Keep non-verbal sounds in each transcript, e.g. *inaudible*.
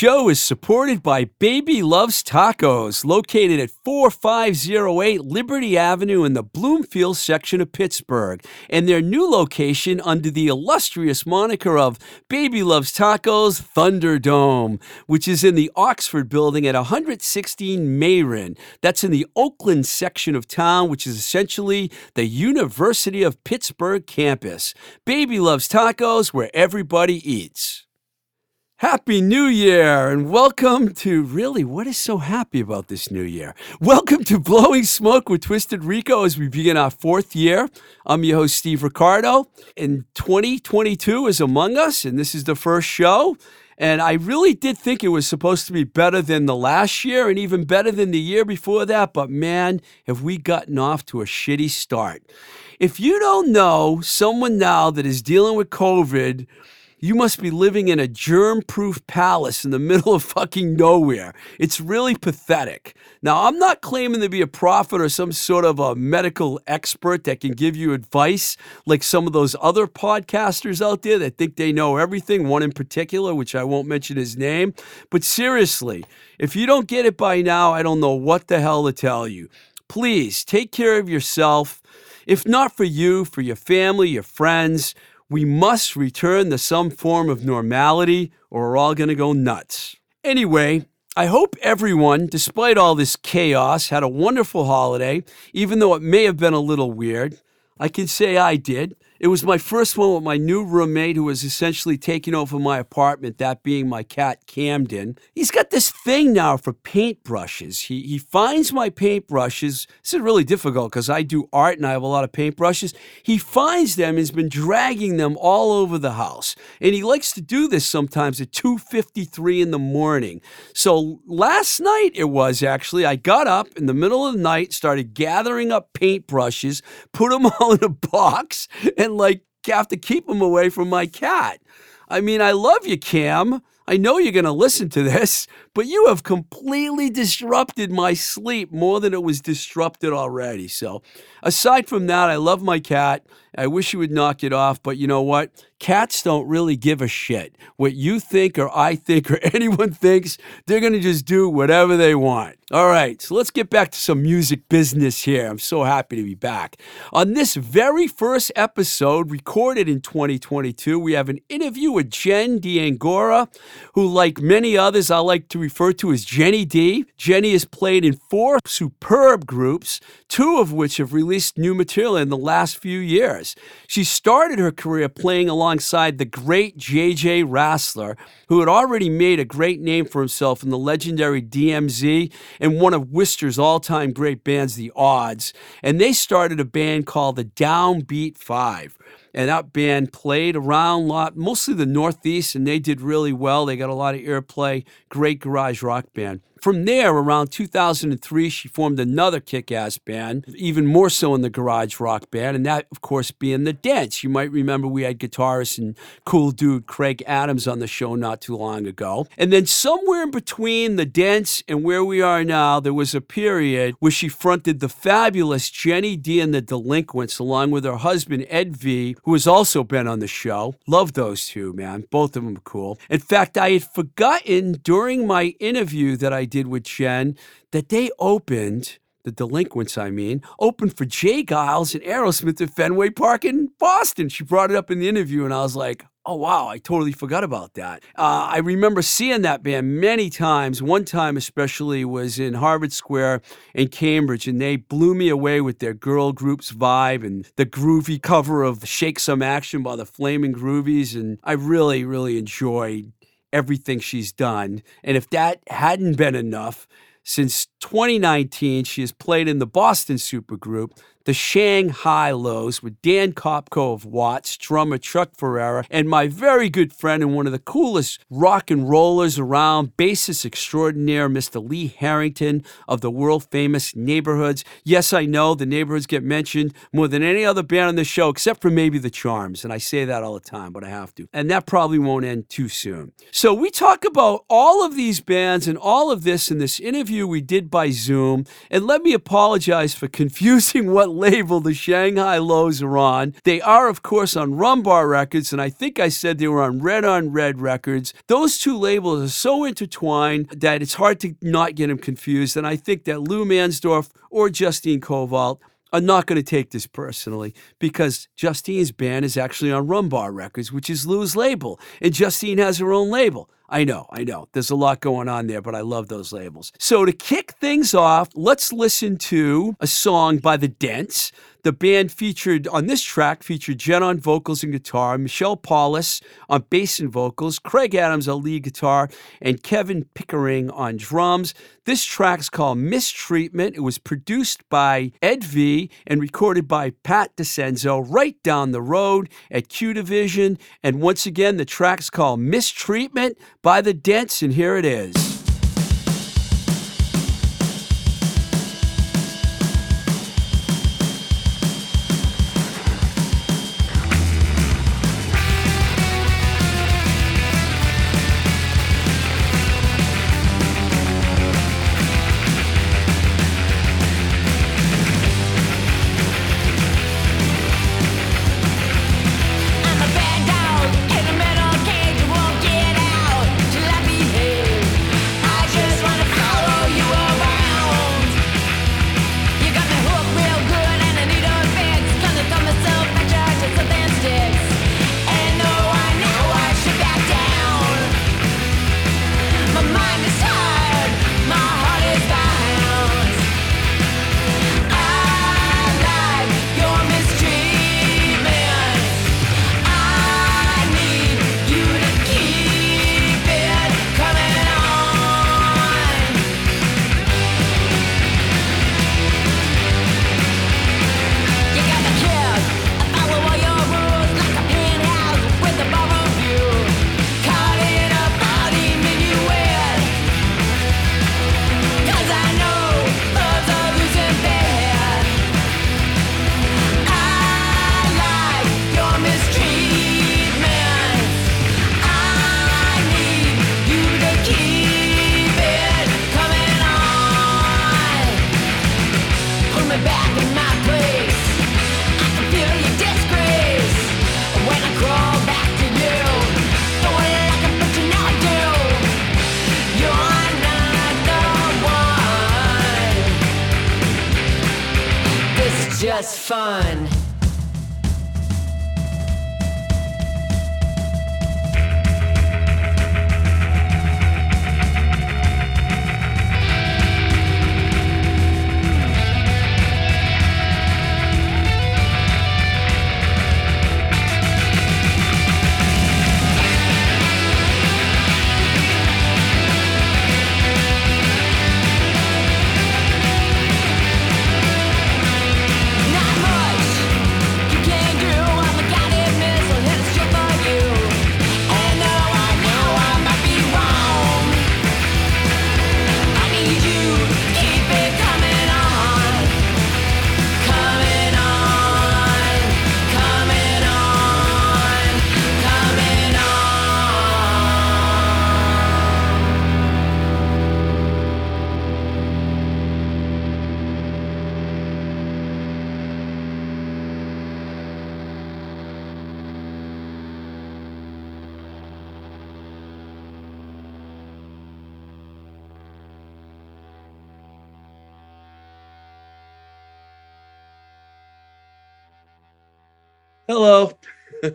Show is supported by Baby Loves Tacos, located at 4508 Liberty Avenue in the Bloomfield section of Pittsburgh, and their new location under the illustrious moniker of Baby Loves Tacos Thunderdome, which is in the Oxford building at 116 Meyran. That's in the Oakland section of town, which is essentially the University of Pittsburgh campus. Baby Loves Tacos, where everybody eats. Happy New Year and welcome to really what is so happy about this new year? Welcome to Blowing Smoke with Twisted Rico as we begin our fourth year. I'm your host, Steve Ricardo, and 2022 is among us, and this is the first show. And I really did think it was supposed to be better than the last year and even better than the year before that. But man, have we gotten off to a shitty start. If you don't know someone now that is dealing with COVID, you must be living in a germ proof palace in the *laughs* middle of fucking nowhere. It's really pathetic. Now, I'm not claiming to be a prophet or some sort of a medical expert that can give you advice like some of those other podcasters out there that think they know everything, one in particular, which I won't mention his name. But seriously, if you don't get it by now, I don't know what the hell to tell you. Please take care of yourself. If not for you, for your family, your friends, we must return to some form of normality or we're all going to go nuts. Anyway, I hope everyone, despite all this chaos, had a wonderful holiday, even though it may have been a little weird. I can say I did. It was my first one with my new roommate who was essentially taking over my apartment, that being my cat Camden. He's got this thing now for paintbrushes. He, he finds my paintbrushes. This is really difficult because I do art and I have a lot of paintbrushes. He finds them and has been dragging them all over the house. And he likes to do this sometimes at 2.53 in the morning. So last night it was actually, I got up in the middle of the night, started gathering up paintbrushes, put them *laughs* all in a box, and and like have to keep him away from my cat. I mean, I love you, Cam. I know you're going to listen to this, but you have completely disrupted my sleep more than it was disrupted already. So, aside from that, I love my cat. I wish you would knock it off, but you know what? Cats don't really give a shit. What you think or I think or *laughs* anyone thinks, they're going to just do whatever they want. All right, so let's get back to some music business here. I'm so happy to be back. On this very first episode, recorded in 2022, we have an interview with Jen D'Angora, who, like many others, I like to refer to as Jenny D. Jenny has played in four superb groups, two of which have released new material in the last few years. She started her career playing alongside the great J.J. Rassler, who had already made a great name for himself in the legendary DMZ and one of Worcester's all time great bands, The Odds. And they started a band called the Downbeat Five and that band played around a lot, mostly the Northeast, and they did really well. They got a lot of airplay. Great garage rock band. From there, around 2003, she formed another kick ass band, even more so in the garage rock band, and that, of course, being The Dents. You might remember we had guitarist and cool dude Craig Adams on the show not too long ago. And then, somewhere in between The Dents and where we are now, there was a period where she fronted the fabulous Jenny D and the Delinquents, along with her husband Ed V, who has also been on the show. Love those two, man. Both of them cool. In fact, I had forgotten during my interview that I did with Jen that they opened the delinquents, I mean, opened for J. Geils and Aerosmith at Fenway Park in Boston. She brought it up in the interview, and I was like, oh, wow, I totally forgot about that. Uh, I remember seeing that band many times. One time, especially, was in Harvard Square in Cambridge, and they blew me away with their girl groups vibe and the groovy cover of Shake Some Action by the Flaming Groovies. And I really, really enjoyed everything she's done. And if that hadn't been enough, since 2019, she has played in the Boston supergroup, the Shanghai Lows with Dan Kopko of Watts, drummer Chuck Ferrera, and my very good friend and one of the coolest rock and rollers around, bassist extraordinaire, Mr. Lee Harrington of the world famous Neighborhoods. Yes, I know the Neighborhoods get mentioned more than any other band on the show, except for maybe the Charms, and I say that all the time, but I have to. And that probably won't end too soon. So we talk about all of these bands and all of this in this interview we did by Zoom. And let me apologize for *laughs* confusing what label the Shanghai Lows are on. They are, of course, on Rumbar Records, and I think I said they were on Red on Red Records. Those two labels are so intertwined that it's hard to not get them confused. And I think that Lou Mansdorf or Justine Covault are not going to take this personally because Justine's band is actually on Rumbar Records, which is Lou's label, and Justine has her own label. I know, I know. There's a lot going on there, but I love those labels. So to kick things off, let's listen to a song by The Dents. The band featured on this track featured Jen on vocals and guitar, Michelle Paulhus on bass and vocals, Craig Adams on lead guitar, and Kevin Pickering on drums. This track's called Mistreatment. It was produced by Ed V and recorded by Pat DeCenzo right down the road at Q Division. And once again, the track's called Mistreatment by the Dents, and here it is.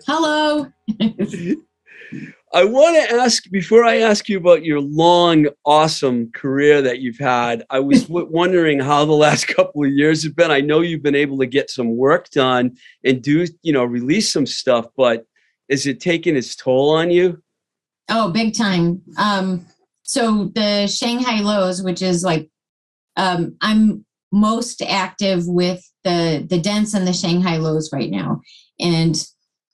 Hello. *laughs* I want to ask before I ask you about your long, awesome career that you've had. I was *laughs* w- wondering how the last couple of years have been. I know you've been able to get some work done and do, you know, release some stuff, but is it taking its toll on you? Oh, big time. Um, so the Shanghai Lows, which is like, um, I'm most active with the the Dents and the Shanghai Lows right now and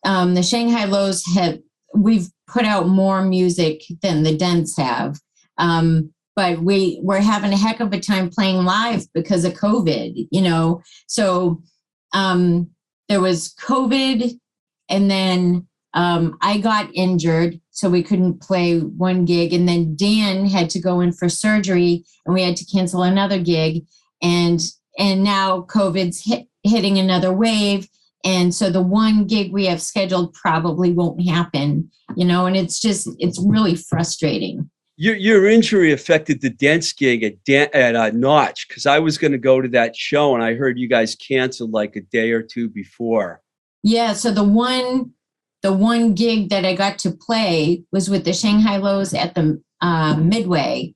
um, the Shanghai Lows have we've put out more music than the Dents have. Um, but we we're having a heck of a time playing live because of COVID, you know. So um, there was COVID, and then um, I got injured, so we couldn't play one gig. And then Dan had to go in for surgery, and we had to cancel another gig. And and now COVID's hit, hitting another wave, and so the one gig we have scheduled probably won't happen. You know, and it's just it's really frustrating. Your your injury affected the dance gig at Dan, at uh, Notch because I was going to go to that show, and I heard you guys canceled like a day or two before. Yeah, so the one the one gig that I got to play was with the Shanghai Lows at the uh, Midway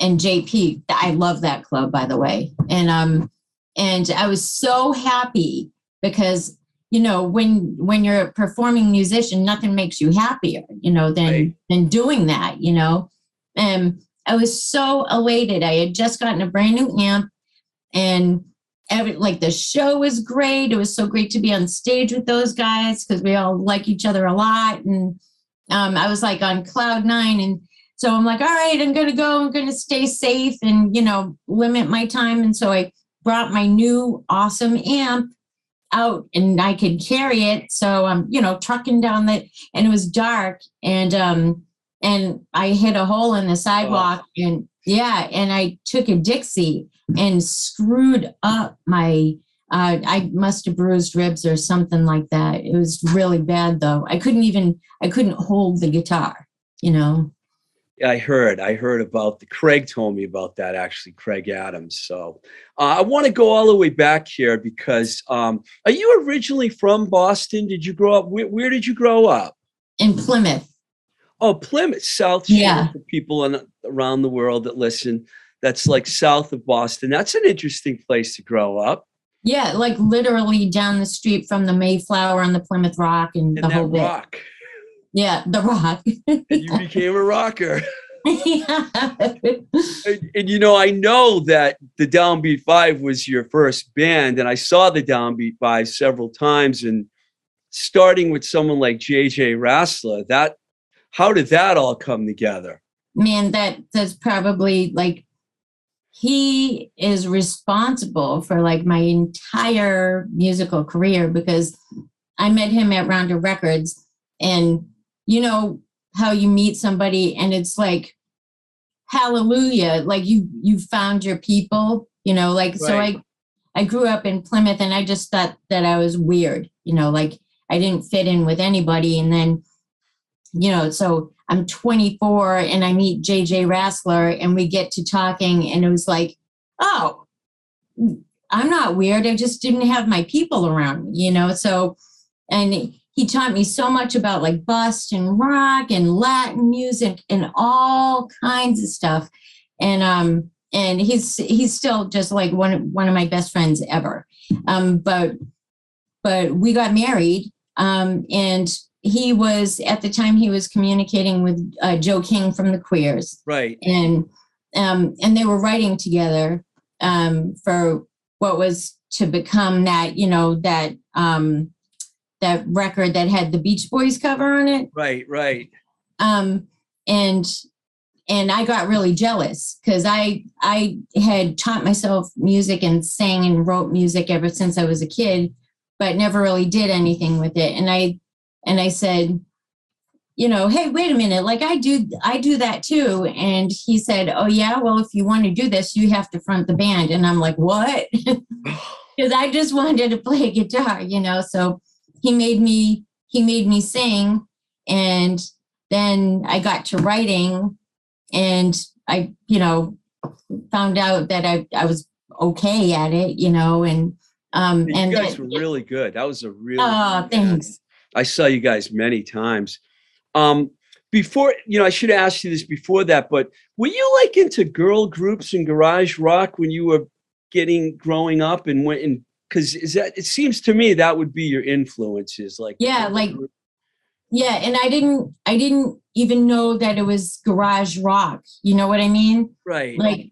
and JP. I love that club, by the way. And um, and I was so happy because you know when when you're a performing musician, nothing makes you happier, you know, than right. than doing that, you know. And I was so elated. I had just gotten a brand new amp, and every like the show was great. It was so great to be on stage with those guys because we all like each other a lot. And um, I was like on cloud nine. And so I'm like, all right, I'm gonna go, I'm gonna stay safe and you know, limit my time. And so I brought my new awesome amp out and I could carry it. So I'm, you know, trucking down the and it was dark and um and I hit a hole in the sidewalk oh. and yeah, and I took a Dixie and screwed up my uh, I must have bruised ribs or something like that. It was really bad though. I couldn't even I couldn't hold the guitar, you know. I heard. I heard about the Craig told me about that actually, Craig Adams. So uh, I want to go all the way back here because um, are you originally from Boston? Did you grow up? Where, where did you grow up? In Plymouth. Oh, Plymouth, South Shore yeah. for people around the world that listen that's like south of Boston. That's an interesting place to grow up. Yeah, like literally down the street from the Mayflower and the Plymouth Rock and, and the whole bit. Yeah, the rock. you became a rocker. yeah. *laughs* and, and, you know, I know that the Downbeat Five was your first band, and I saw the Downbeat Five several times. And starting with someone like JJ Rassler, that how did that all come together? Man, that that's probably like he is responsible for like my entire musical career because I met him at Rounder Records and you know how you meet somebody and it's like hallelujah like you you found your people you know like right. so I I grew up in Plymouth and I just thought that I was weird you know like I didn't fit in with anybody and then you know so I'm 24 and I meet JJ Rassler and we get to talking and it was like, oh, I'm not weird. I just didn't have my people around me, you know? So, and he taught me so much about like bust and rock and Latin music and all kinds of stuff. And, um, and he's, he's still just like one, of, one of my best friends ever. Um, but, but we got married, um, and he was at the time he was communicating with uh, Joe King from the Queers, right? And um, and they were writing together um, for what was to become that you know that um, that record that had the Beach Boys cover on it, right? Right. Um, and and I got really jealous because I I had taught myself music and sang and wrote music ever since I was a kid, but never really did anything with it. And I and I said, you know, hey, wait a minute, like I do, I do that too. And he said, oh yeah, well, if you want to do this, you have to front the band. And I'm like, what? *laughs* Because I just wanted to play guitar, you know. So he made me, he made me sing, and then I got to writing, and I, you know, found out that I, I was okay at it, you know, and um, you and guys that, were really good. That was a really. Oh, thanks. I saw you guys many times. Um, before, you know, I should ask you this before that, but were you like into girl groups and garage rock when you were getting growing up and went and because is that it seems to me that would be your influences like yeah like yeah and i didn't i didn't even know that it was garage rock you know what i mean? Right. Like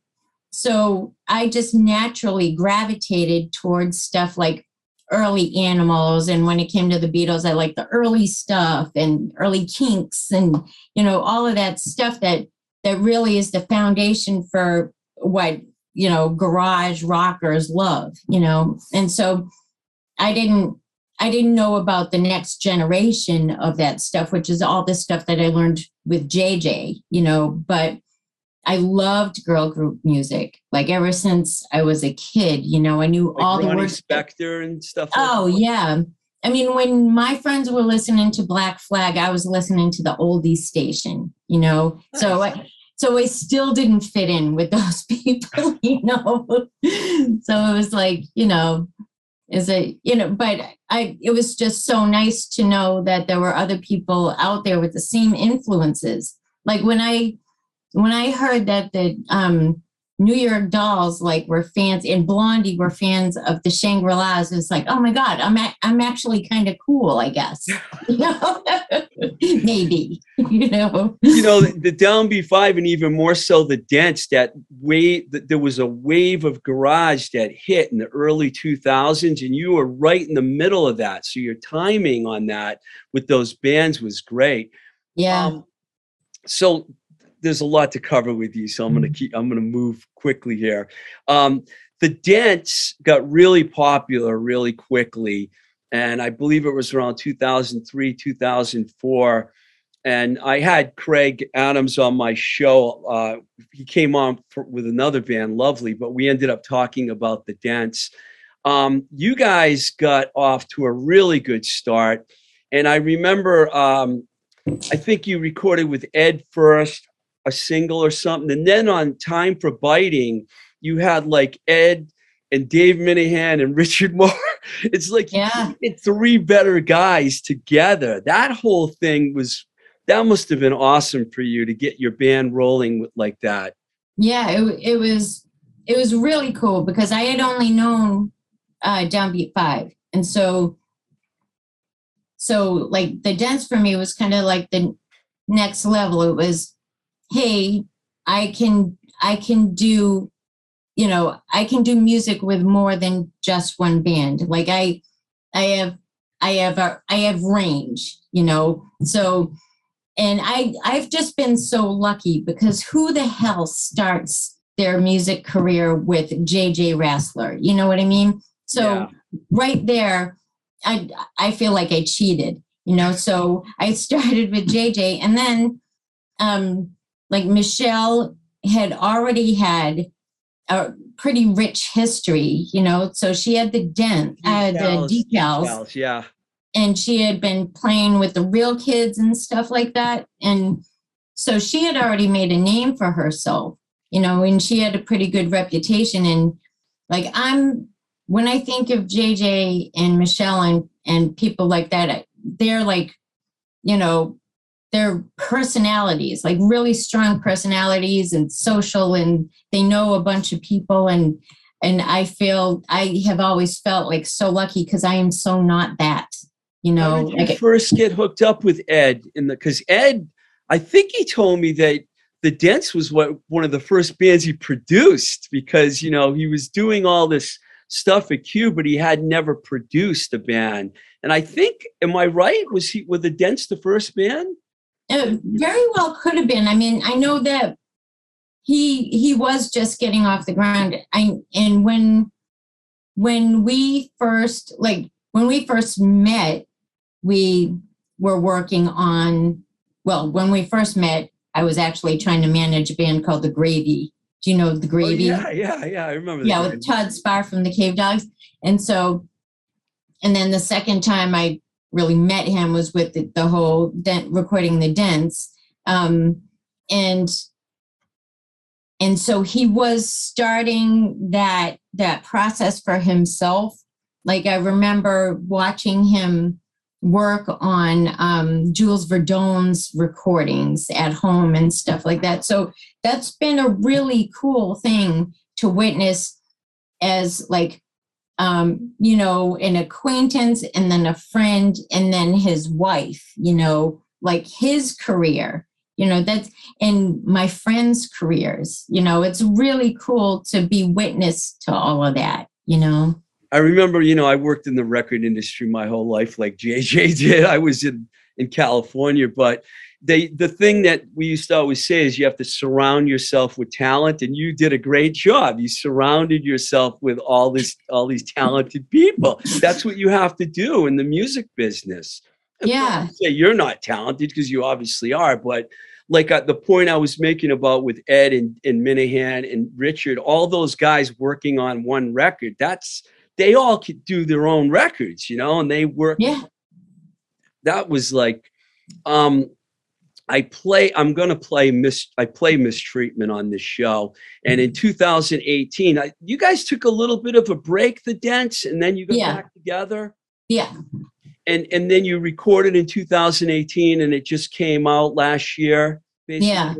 so i just naturally gravitated towards stuff like early animals and when it came to the beatles i like the early stuff and early kinks and you know all of that stuff that that really is the foundation for what you know garage rockers love you know and so i didn't I didn't know about the next generation of that stuff, which is all the stuff that I learned with JJ, you know, but I loved girl group music. Like ever since I was a kid, you know, I knew Like all the Ronnie words. Spector and stuff. like Oh that? yeah. I mean, when my friends were listening to Black Flag, I was listening to the oldies station, you know. So I so I still didn't fit in with those *laughs* people, you know. so it was like, you know, is it, you know, but I it was just so nice to know that there were other people out there with the same influences. Like when I when I heard that the um New York Dolls like were fans and Blondie were fans of the Shangri-Las. It's like, oh my God, I'm a- I'm actually kind of cool, I guess. *laughs* You know? *laughs* Maybe, *laughs* you know. you know the, the downbeat five and even more so the dents that wave that there was a wave of garage that hit in the early 2000s and you were right in the middle of that so your timing on that with those bands was great Yeah. um, so there's a lot to cover with you so i'm Mm-hmm. going to keep i'm going to move quickly here um, the dents got really popular really quickly and i believe it was around 2003 2004 and I had Craig Adams on my show. Uh, he came on for, with another band, Lovely, but we ended up talking about the dents. Um, you guys got off to a really good start, and I remember um, I think you recorded with Ed first, a single or something, and then on Time for Biting, you had like Ed and Dave Minehan and *laughs* Richard Moore. It's like Yeah. three better guys together. That whole thing was that must have been awesome for you to get your band rolling with, like that. Yeah, it, it was it was really cool because I had only known uh, Downbeat Five, and so so like the dance for me was kind of like the next level. It was, hey, I can I can do, you know, I can do music with more than just one band. Like I I have I have a I have range, you know, so and I I've just been so lucky because who the hell starts their music career with JJ Rassler? You know what I mean? So Yeah. right there, I I feel like I cheated, you know. So I *laughs* started with JJ, and then um like Michelle had already had a pretty rich history, you know. So she had the dent, uh, the Decals, decals Decals, yeah. and she had been playing with the real kids and stuff like that and so she had already made a name for herself you know and she had a pretty good reputation and like i'm when i think of jj and michelle and and people like that they're like you know they're personalities like really strong personalities and social and they know a bunch of people and and i feel i have always felt like so lucky because i am so not that you How know you like first get hooked up with Ed in the because Ed, I think he told me that the Dents was what one of the first bands he produced because you know he was doing all this stuff at Q, but he had never produced a band. And I think, am I right? Was he were the Dents the first band? It very well could have been i mean i know that he he was just getting off the ground i and when when we first like when we first met we were working on well when we first met i was actually trying to manage a band called the gravy do you know the Oh, gravy yeah, yeah, yeah. I remember. yeah with todd spahr from the cave dogs and so and then the second time i really met him was with the, the whole dent recording the dents. Um and and so he was starting that that process for himself. Like i remember watching him work on um, jules verdone's recordings at home and stuff like that. So that's been a really cool thing to witness as like um, you know an acquaintance and then a friend and then his wife you know like his career you know that's in my friends careers you know it's really cool to be witness to all of that you know I remember, you know, I worked in the record industry my whole life, like JJ *laughs* did. I was in in California, but they the thing that we used to always say is you have to surround yourself with talent, and you did a great job. You surrounded yourself with all this all these talented people. That's what you have to do in the music business. Yeah. Say you're not talented because you obviously are, but like uh, the point I was making about with Ed and, and Minehan and Richard, all those guys working on one record, that's they all could do their own records, you know, and they work Yeah. that was like um I play I'm going to play mis I play mistreatment on this show and in 2018 I, you guys took a little bit of a break the dents and then you got Yeah. back together Yeah. and and then you recorded in 2018 and it just came out last year basically Yeah.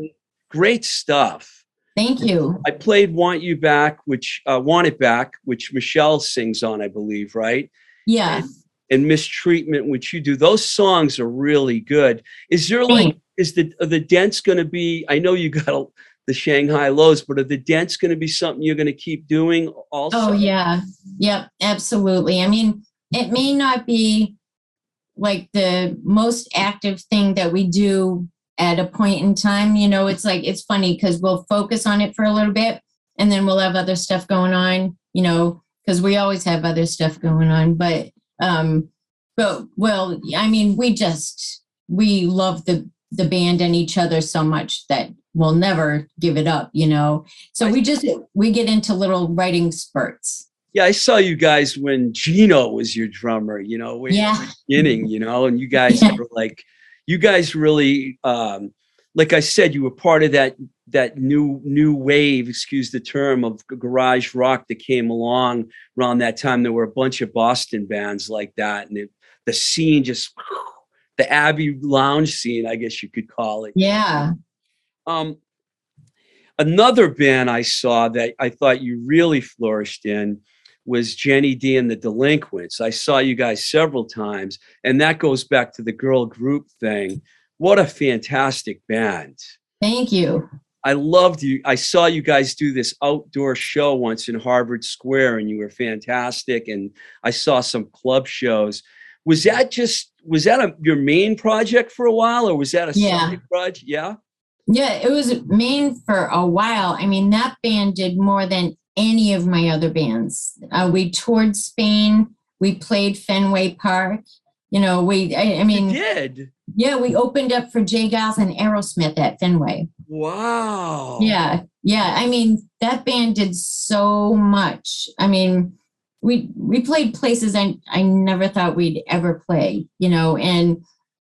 great stuff Thank you. I played Want You Back which uh Want It Back which Michelle sings on I believe right Yeah. and mistreatment which you do those songs are really good is there like Thanks. Is the are the dents going to be i know you got a, the shanghai lows but are the dents going to be something you're going to keep doing also Oh yeah. Yep, absolutely. I mean, it may not be like the most active thing that we do at a point in time. You know, it's like it's funny because we'll focus on it for a little bit and then we'll have other stuff going on, you know, because we always have other stuff going on. But um, but well, I mean, we just we love the the band and each other so much that we'll never give it up, you know. So we just we get into little writing spurts. yeah i saw you guys when gino was your drummer you know Yeah. the beginning you know and you *laughs* guys Yeah. were like you guys really um like i said you were part of that that new new wave excuse the term of garage rock that came along around that time there were a bunch of boston bands like that and it, the scene just the abbey lounge scene i guess you could call it Yeah. um, another band I saw that I thought you really flourished in was Jenny D and the Delinquents. I saw you guys several times, and that goes back to the girl group thing. What a fantastic band! Thank you. I loved you. I saw you guys do this outdoor show once in Harvard Square, and you were fantastic. And I saw some club shows. Was that just was that a, your main project for a while, or was that a Yeah. side project? Yeah. Yeah, it was main for a while. I mean, that band did more than any of my other bands. Uh, we toured Spain. We played Fenway Park. You know, we, I, I You mean, did. yeah, we opened up for J. Geils and Aerosmith at Fenway. Wow. Yeah, yeah. I mean, that band did so much. I mean, we we played places I I never thought we'd ever play, you know. And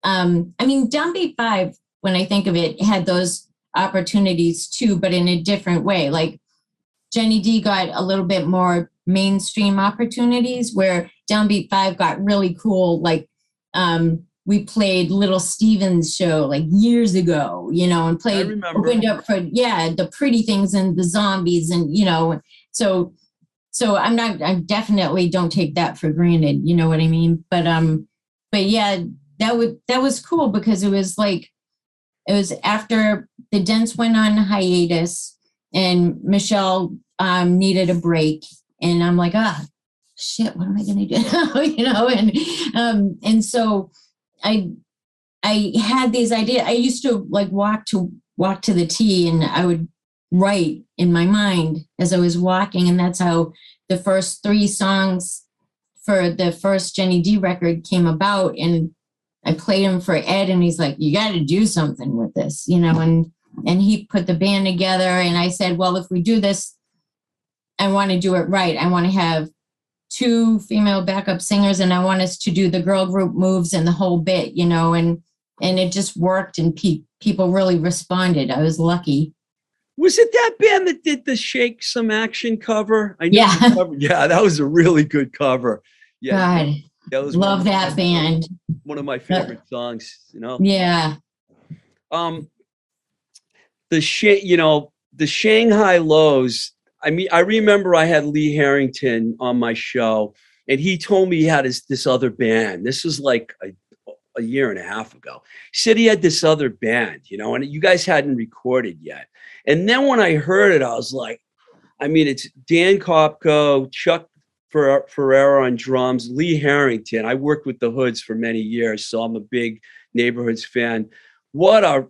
um, I mean, Downbeat Five, when I think of it, had those opportunities too, but in a different way. Like Jenny D got a little bit more mainstream opportunities, where Downbeat Five got really cool, like um, we played Little Steven's show like years ago, you know, and played opened up for yeah the pretty things and the zombies and you know so so I'm not I definitely don't take that for granted, you know what I mean? But um but yeah, that would that was cool because it was like it was after the dents went on hiatus and Michelle um needed a break and I'm like ah shit what am I gonna do *laughs* you know and um and so I I had these ideas I used to like walk to walk to the T and I would write in my mind as I was walking and that's how the first three songs for the first Jenny D record came about and I played them for Ed and he's like, you got to do something with this, you know, and, and he put the band together and I said, well, if we do this, I want to do it right. I want to have two female backup singers and I want us to do the girl group moves and the whole bit, you know, and, and it just worked and pe- people really responded. I was lucky. Was it that band that did the Shake Some Action cover? I know Yeah. cover- *laughs* Yeah, that was a really good cover. Yeah. God, that was love my- that band. One of my favorite songs, you know. Yeah. um the Sha- you know the shanghai lows i mean i remember i had lee harrington on my show and he told me he had his, this other band this was like a, a year and a half ago he said he had this other band you know and you guys hadn't recorded yet and then when i heard it i was like i mean it's dan kopko chuck Fer- Ferrero on drums, Lee Harrington. I worked with the Hoods for many years, so I'm a big Neighborhoods fan. What a,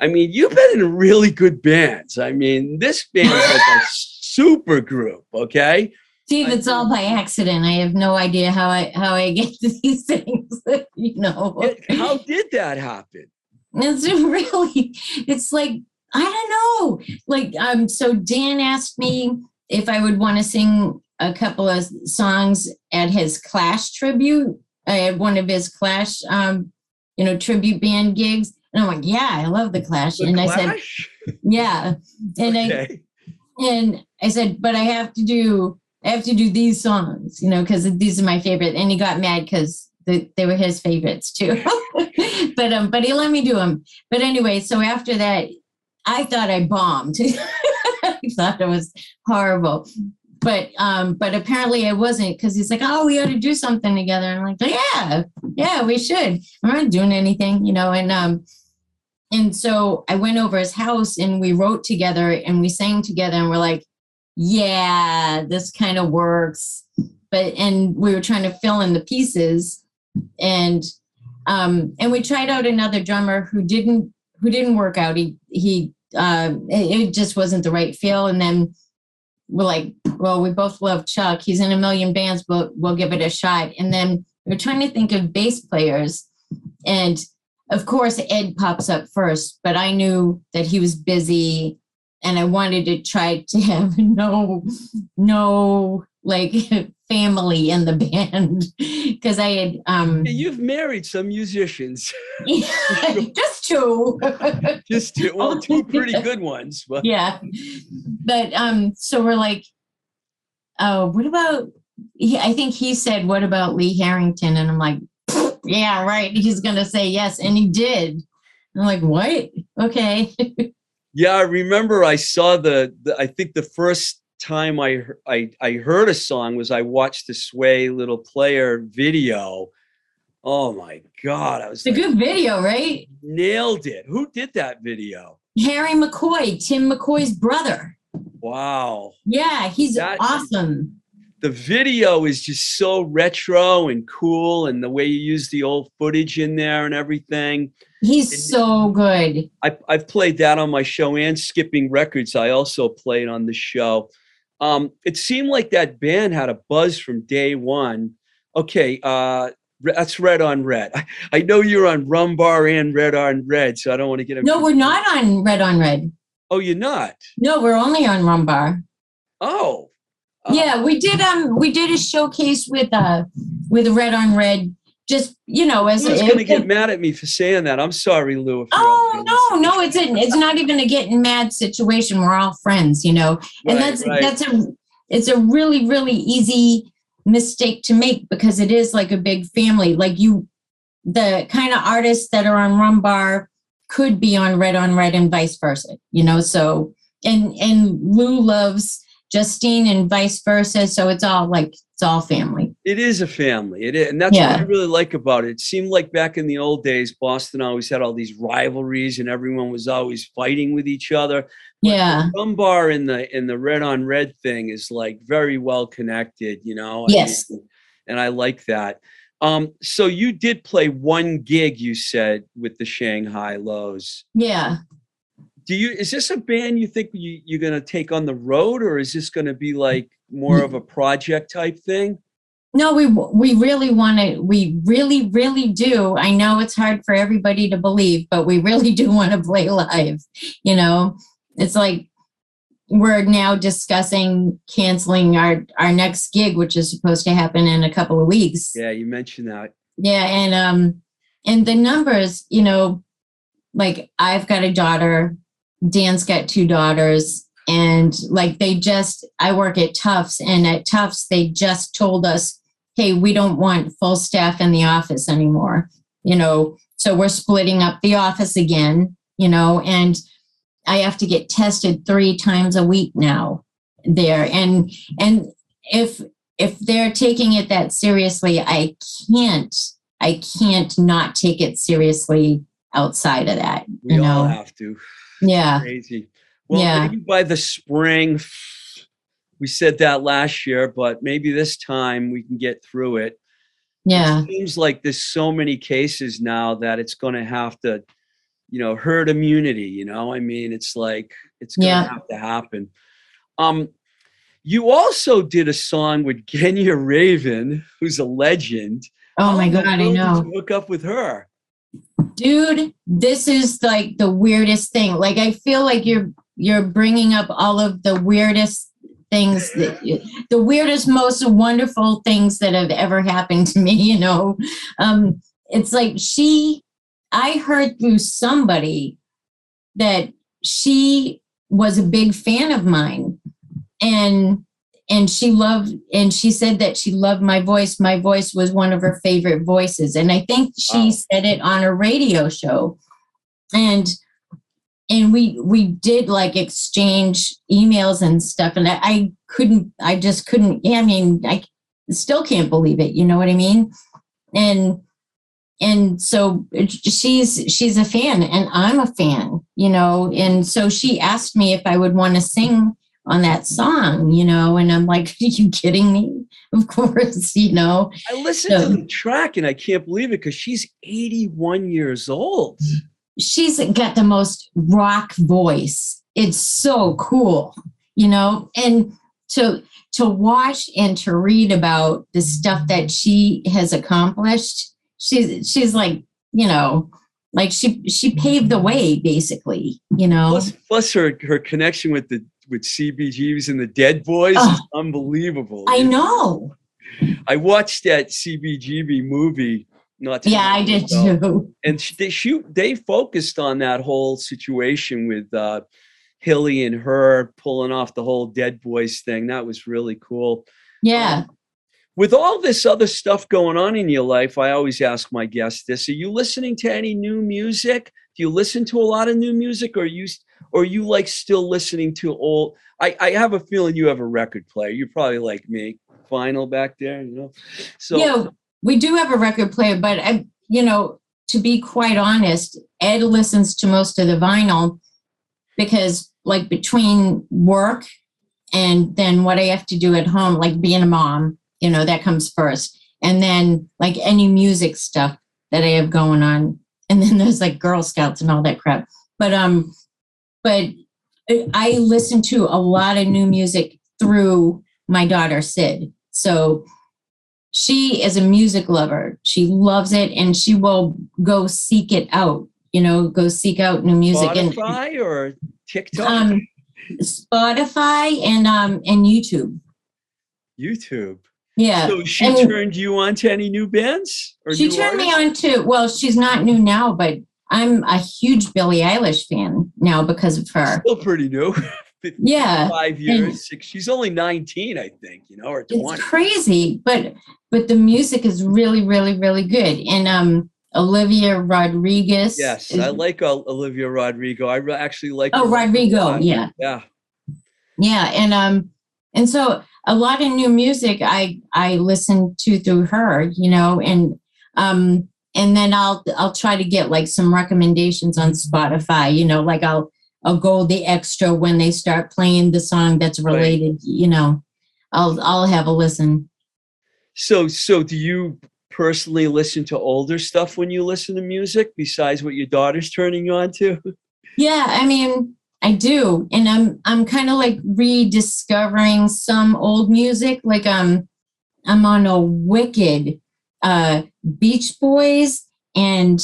I mean, you've been in really good bands. I mean, this band is like a super group, okay? Steve, I it's all by accident. I have no idea how I how I get to *laughs* these things. you know, How did that happen? it's *laughs* really. It's like I don't know. Like um, so Dan asked me if I would want to sing a couple of songs at his Clash tribute. I had one of his Clash, um, you know, tribute band gigs, and I'm like, yeah, I love the Clash, The and I said, yeah, and I and I said, but I have to do, I have to do these songs, you know, because these are my favorite. And he got mad because they, they were his favorites too. *laughs* but um, but he let me do them. But anyway, so after that, I thought I bombed. *laughs* I thought it was horrible. But um, but apparently I wasn't because he's like, oh, we ought to do something together. I'm like, yeah, yeah, we should. I'm not doing anything, you know, and um, and so I went over his house and we wrote together and we sang together and we're like, yeah, this kind of works. But and we were trying to fill in the pieces and um and we tried out another drummer who didn't who didn't work out. He he uh it just wasn't the right feel. And then we're like, well, we both love Chuck. He's in a million bands, but we'll give it a shot. And then we're trying to think of bass players. And of course, Ed pops up first, but I knew that he was busy and I wanted to try to have *laughs* no, no like *laughs* family in the band *laughs* because I had, um, You've married some musicians, just two. just two, well, two pretty good ones. But yeah. But um so we're like oh what about he, i think he said what about lee harrington? And i'm like yeah right he's gonna say yes and he did. I'm like what? Okay Yeah, I remember I saw the, the I think the first time I, I I heard a song was I watched the Sway Little Player video. Oh my god, I was it's a good video right nailed it. Who did that video? harry mccoy tim mccoy's brother Wow. yeah he's That- awesome The video is just so retro and cool and the way you use the old footage in there and everything. he's so good I, I've played that on my show and skipping records. I also played on the show. Um, it seemed like that band had a buzz from day one. Okay, uh, that's Red on Red. *laughs* I, I know you're on Rumbar and Red on Red, so I don't want to get. them no we're not on red on red Oh, you're not. no we're only on rumbar Oh. Yeah, we did um we did a showcase with uh with red on red. Just you know, as Lou's it- gonna get mad at me for saying that. I'm sorry, Lou. If Oh no, no, it's a, it's not even a getting mad situation. We're all friends, you know, and Right, that's right. that's a it's a really really easy mistake to make because it is like a big family. Like you, the kind of artists that are on Rumbar could be on Red on Red and vice versa, you know. So and and Lou loves Justine and vice versa. So it's all like it's all family. It is a family. It is, and that's what I really like about it. It seemed like back in the old days, Boston always had all these rivalries, and everyone was always fighting with each other. Yeah. Rumbar in the in the red on red thing is like very well connected, you know. Yes. mean, and I like that. Um, so you did play one gig, you said, with the Shanghai Lows. Yeah. Do you is this a band you think you, you're gonna take on the road, or is this gonna be like more of a project type thing? No, we we really want to. We really, really do. I know it's hard for everybody to believe, but we really do want to play live. You know, it's like we're now discussing canceling our our next gig, which is supposed to happen in a couple of weeks. Yeah, you mentioned that. Yeah, and um, and the numbers, you know, like I've got a daughter, Dan's got two daughters, and like they just, I work at Tufts, and at Tufts they just told us, hey, we don't want full staff in the office anymore, you know, so we're splitting up the office again, you know, and I have to get tested three times a week now there, and and if if they're taking it that seriously, I can't, I can't not take it seriously outside of that. We you all know, have to. Yeah, Crazy. Well, Yeah. maybe by the spring, we said that last year, but maybe this time we can get through it. Yeah. It seems like there's so many cases now that it's going to have to, you know, herd immunity. You know, I mean, it's like it's going to Yeah. have to happen. Um, you also did a song with Kenya Raven, who's a legend. Oh my How in the God, I know. You hook up with her? Dude this is like the weirdest thing. Like i feel like you're you're bringing up all of the weirdest things that the weirdest most wonderful things that have ever happened to me *laughs* you know? Um it's like she i heard through somebody that she was a big fan of mine. And and she loved and she said that she loved my voice. My voice was one of her favorite voices. And i think she Wow. said it on a radio show. And and we we did like exchange emails and stuff. And i, I couldn't i just couldn't yeah, i mean i still can't believe it. You know what i mean? And and so she's she's a fan and i'm a fan you know? And so she asked me if i would want to sing on that song you know and i'm like *laughs* are you kidding me? *laughs* Of course you know. I listened to the track and I can't believe it because she's 81 years old. she's got the most rock voice. It's so cool you know and to to watch and to read about the stuff that she has accomplished she's she's like you know like she she paved the way basically you know? Plus, plus her her connection with the with CBGBs and the Dead Boys Oh. is unbelievable. i know I watched that CBGB movie. Not yeah i did ago, too And they shoot. They focused on that whole situation with uh, Hilly and her pulling off the whole Dead Boys thing. That was really cool. yeah With all this other stuff going on in your life, I always ask my guests this: Are you listening to any new music? Do you listen to a lot of new music, or you, or you like still listening to old? I, I have a feeling you have a record player. You're probably like me, vinyl back there, you know. So yeah we do have a record player but I, you know to be quite honest ed listens to most of the vinyl because like between work and then what i have to do at home like being a mom you know that comes first and then like any music stuff that i have going on and then there's like girl scouts and all that crap but um but I- listen to a lot of new music through my daughter sid so she is a music lover. She loves it and she will go seek it out, you know, go seek out new music and Spotify or TikTok, um Spotify and um and YouTube. YouTube. Yeah. So she and- turned you on to any new bands? Or she turned me on to well, she's not new now, but I'm a huge Billie Eilish fan now because of her. Still pretty new. *laughs* Yeah. Five years, six. She's only 19, I think, you know, or 20. It's crazy, but but the music is really, really, really good. And um Olivia Rodriguez. Yes, is- I like uh, Olivia Rodrigo. I actually like. Oh, Rodrigo, yeah. Yeah. yeah and um and so a lot of new music i i listen to through her you know and um and then i'll i'll try to get like some recommendations on spotify you know like i'll i'll go the extra when they start playing the song that's Right. related you know i'll i'll have a listen So, so do you personally listen to older stuff when you listen to music besides what your daughter's turning you on to? Yeah, I mean, I do. And I'm I'm kind of like rediscovering some old music. Like um I'm on a wicked uh Beach Boys and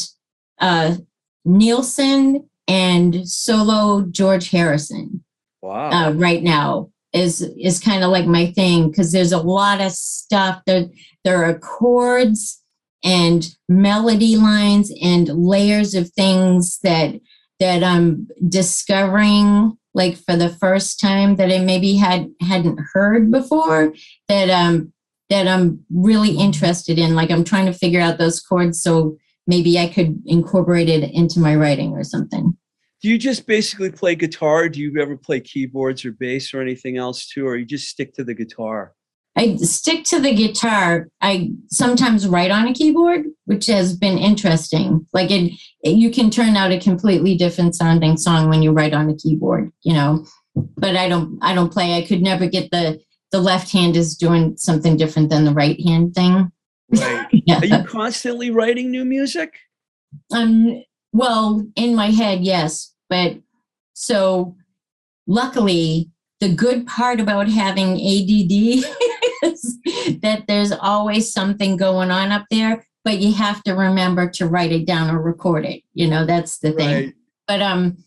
uh Nilsson and solo George Harrison Wow. uh, right now is is kind of like my thing because there's a lot of stuff there there are chords and melody lines and layers of things that that I'm discovering like for the first time that I maybe had hadn't heard before that um that I'm really interested in like I'm trying to figure out those chords so maybe I could incorporate it into my writing or something. do you just basically play guitar? Do you ever play keyboards or bass or anything else too, or you just stick to the guitar? I stick to the guitar. I sometimes write on a keyboard, which has been interesting. Like it, it- you can turn out a completely different sounding song when you write on a keyboard, you know. But I don't I don't play. I could never get the the left hand is doing something different than the right hand thing. Right. *laughs* Yeah. Are you constantly writing new music? Um, well, in my head, yes. But so luckily, the good part about having ADD *laughs* is that there's always something going on up there, but you have to remember to write it down or record it. You know, that's the thing. Right. But um,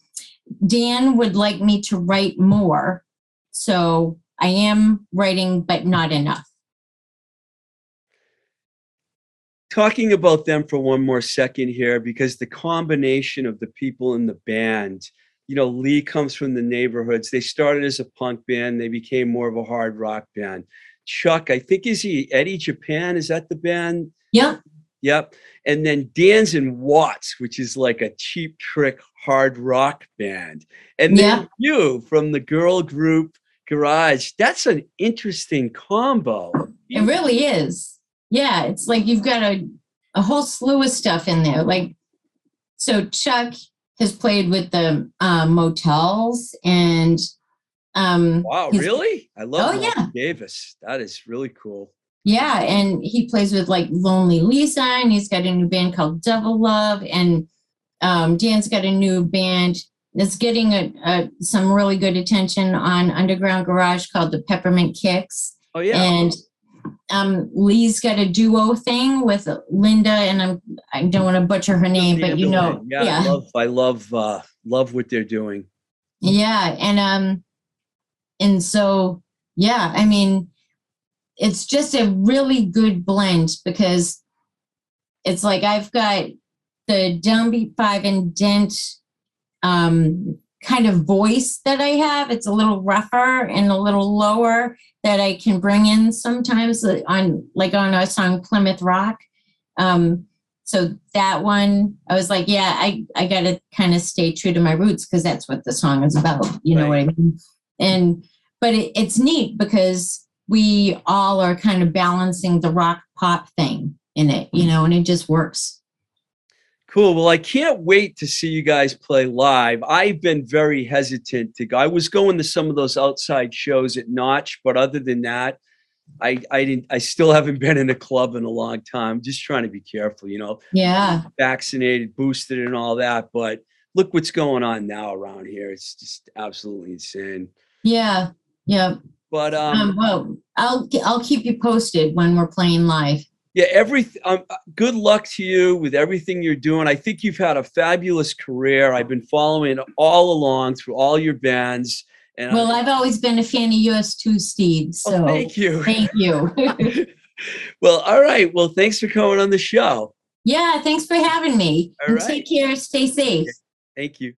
Dan would like me to write more. So I am writing, but not enough. talking about them for one more second here because the combination of the people in the band you know lee comes from the neighborhoods. They started as a punk band. They became more of a hard rock band. Chuck i think is he eddie japan? Is that the band? Yep. yep. And then dan's and watts which is like a cheap trick hard rock band. And then Yeah. you from the girl group garage that's an interesting combo It really is. Yeah, it's like you've got a, a whole slew of stuff in there. Like, so Chuck has played with the uh, motels and um, Wow, really? I love Oh, yeah. Davis. That is really cool. Yeah, and he plays with like Lonely Lisa, and he's got a new band called Devil Love, and um, Dan's got a new band that's getting a, a, some really good attention on Underground Garage called the Peppermint Kicks. Oh yeah. And um, Lee's got a duo thing with Linda, and I'm I don't want to butcher her name, but you know, yeah, I love I love uh love what they're doing. yeah, and um, and so yeah, I mean, it's just a really good blend because it's like I've got the downbeat five and dent um kind of voice that I have. It's a little rougher and a little lower that I can bring in sometimes on like on a song Plymouth Rock. Um, so that one, I was like, yeah, I I got to kind of stay true to my roots because that's what the song is about. You know what I mean? And but it, it's neat because we all are kind of balancing the rock pop thing in it, you know, and it just works. Cool. Well, I can't wait to see you guys play live. I've been very hesitant to go. I was going to some of those outside shows at Notch, but other than that, I I didn't I still haven't been in a club in a long time. Just trying to be careful, you know, Yeah. vaccinated, boosted and all that, but look what's going on now around here. It's just absolutely insane. Yeah. Yeah. But Um, well, I'll I'll keep you posted when we're playing live. Yeah every um, good luck to you with everything you're doing i think you've had a fabulous career i've been following all along through all your bands and Well, I, I've always been a fan of US too, Steve. oh, So thank you thank you. *laughs* *laughs* well all right well thanks for coming on the show yeah, thanks for having me. All and take care. Stay safe. thank you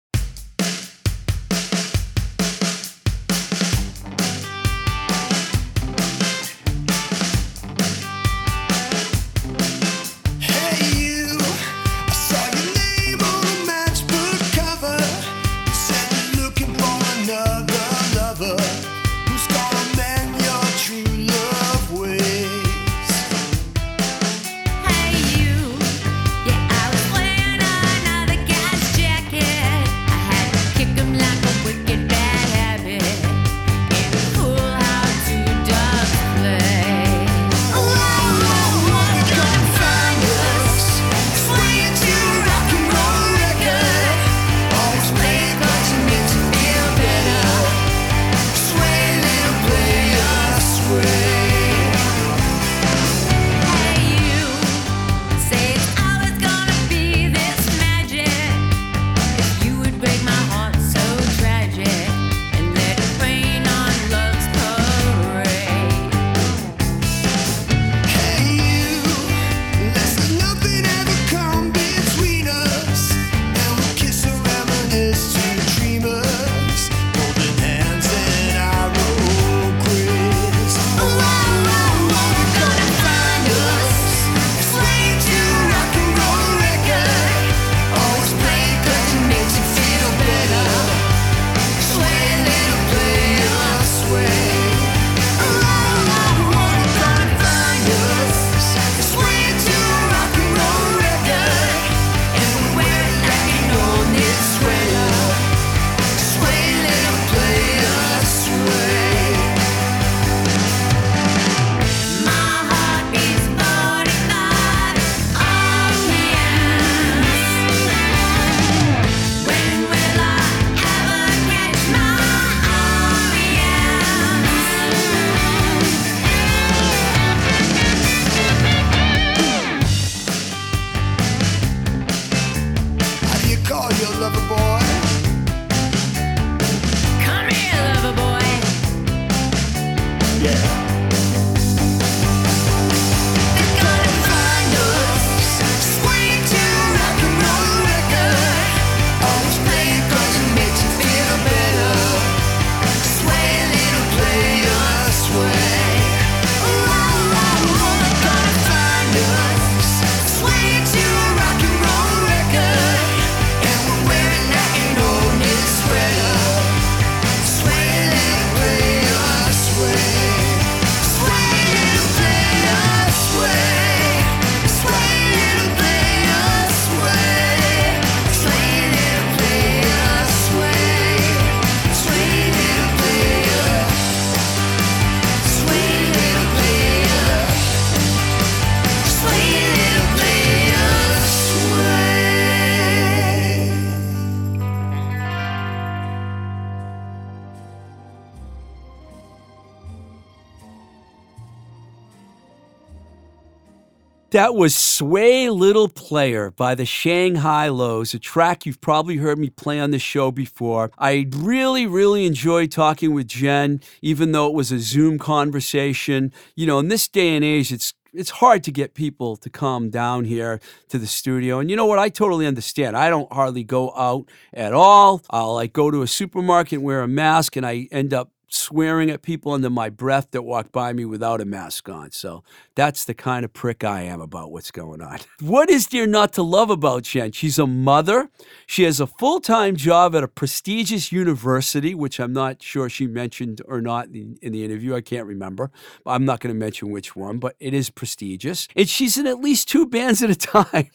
That was Sway Little Player by the Shanghai Lows, a track you've probably heard me play on the show before. I really, really enjoyed talking with Jen, even though it was a Zoom conversation. You know, in this day and age, it's it's hard to get people to come down here to the studio. And you know what? I totally understand. I don't hardly go out at all. Uh, I'll like go to a supermarket and wear a mask and I end up swearing at people under my breath that walked by me without a mask on. So that's the kind of prick I am about what's going on. *laughs* What is there not to love about Jen? She's a mother. She has a full time job at a prestigious university, which I'm not sure she mentioned or not in, the interview. I can't remember. I'm not going to mention which one, but it is prestigious. And she's in at least two bands at a *laughs* time.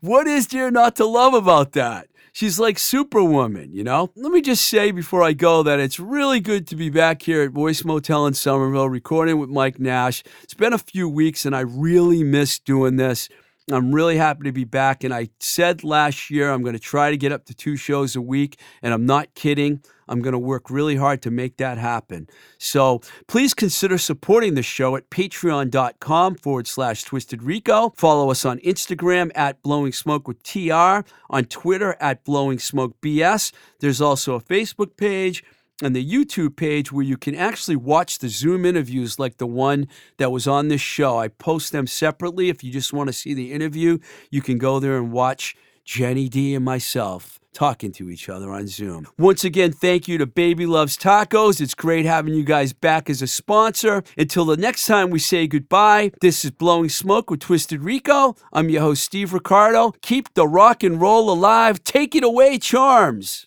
What is there not to love about that? She's like Superwoman, you know? Let me just say before I go that it's really good to be back here at Voice Motel in Somerville recording with Mike Nash. It's been a few weeks and I really miss doing this. I'm really happy to be back. And I said last year I'm going to try to get up to two shows a week, and I'm not kidding. I'm going to work really hard to make that happen. So please consider supporting the show at patreon.com forward slash twisted rico. Follow us on Instagram at blowing smoke with TR, on Twitter at blowing smoke BS. There's also a Facebook page and the YouTube page where you can actually watch the Zoom interviews like the one that was on this show. I post them separately. If you just want to see the interview, you can go there and watch Jenny D and myself talking to each other on Zoom. Once again, thank you to Baby Loves Tacos. It's great having you guys back as a sponsor. Until the next time we say goodbye, this is Blowing Smoke with Twisted Rico. I'm your host, Steve Ricardo. Keep the rock and roll alive. Take it away, Charms.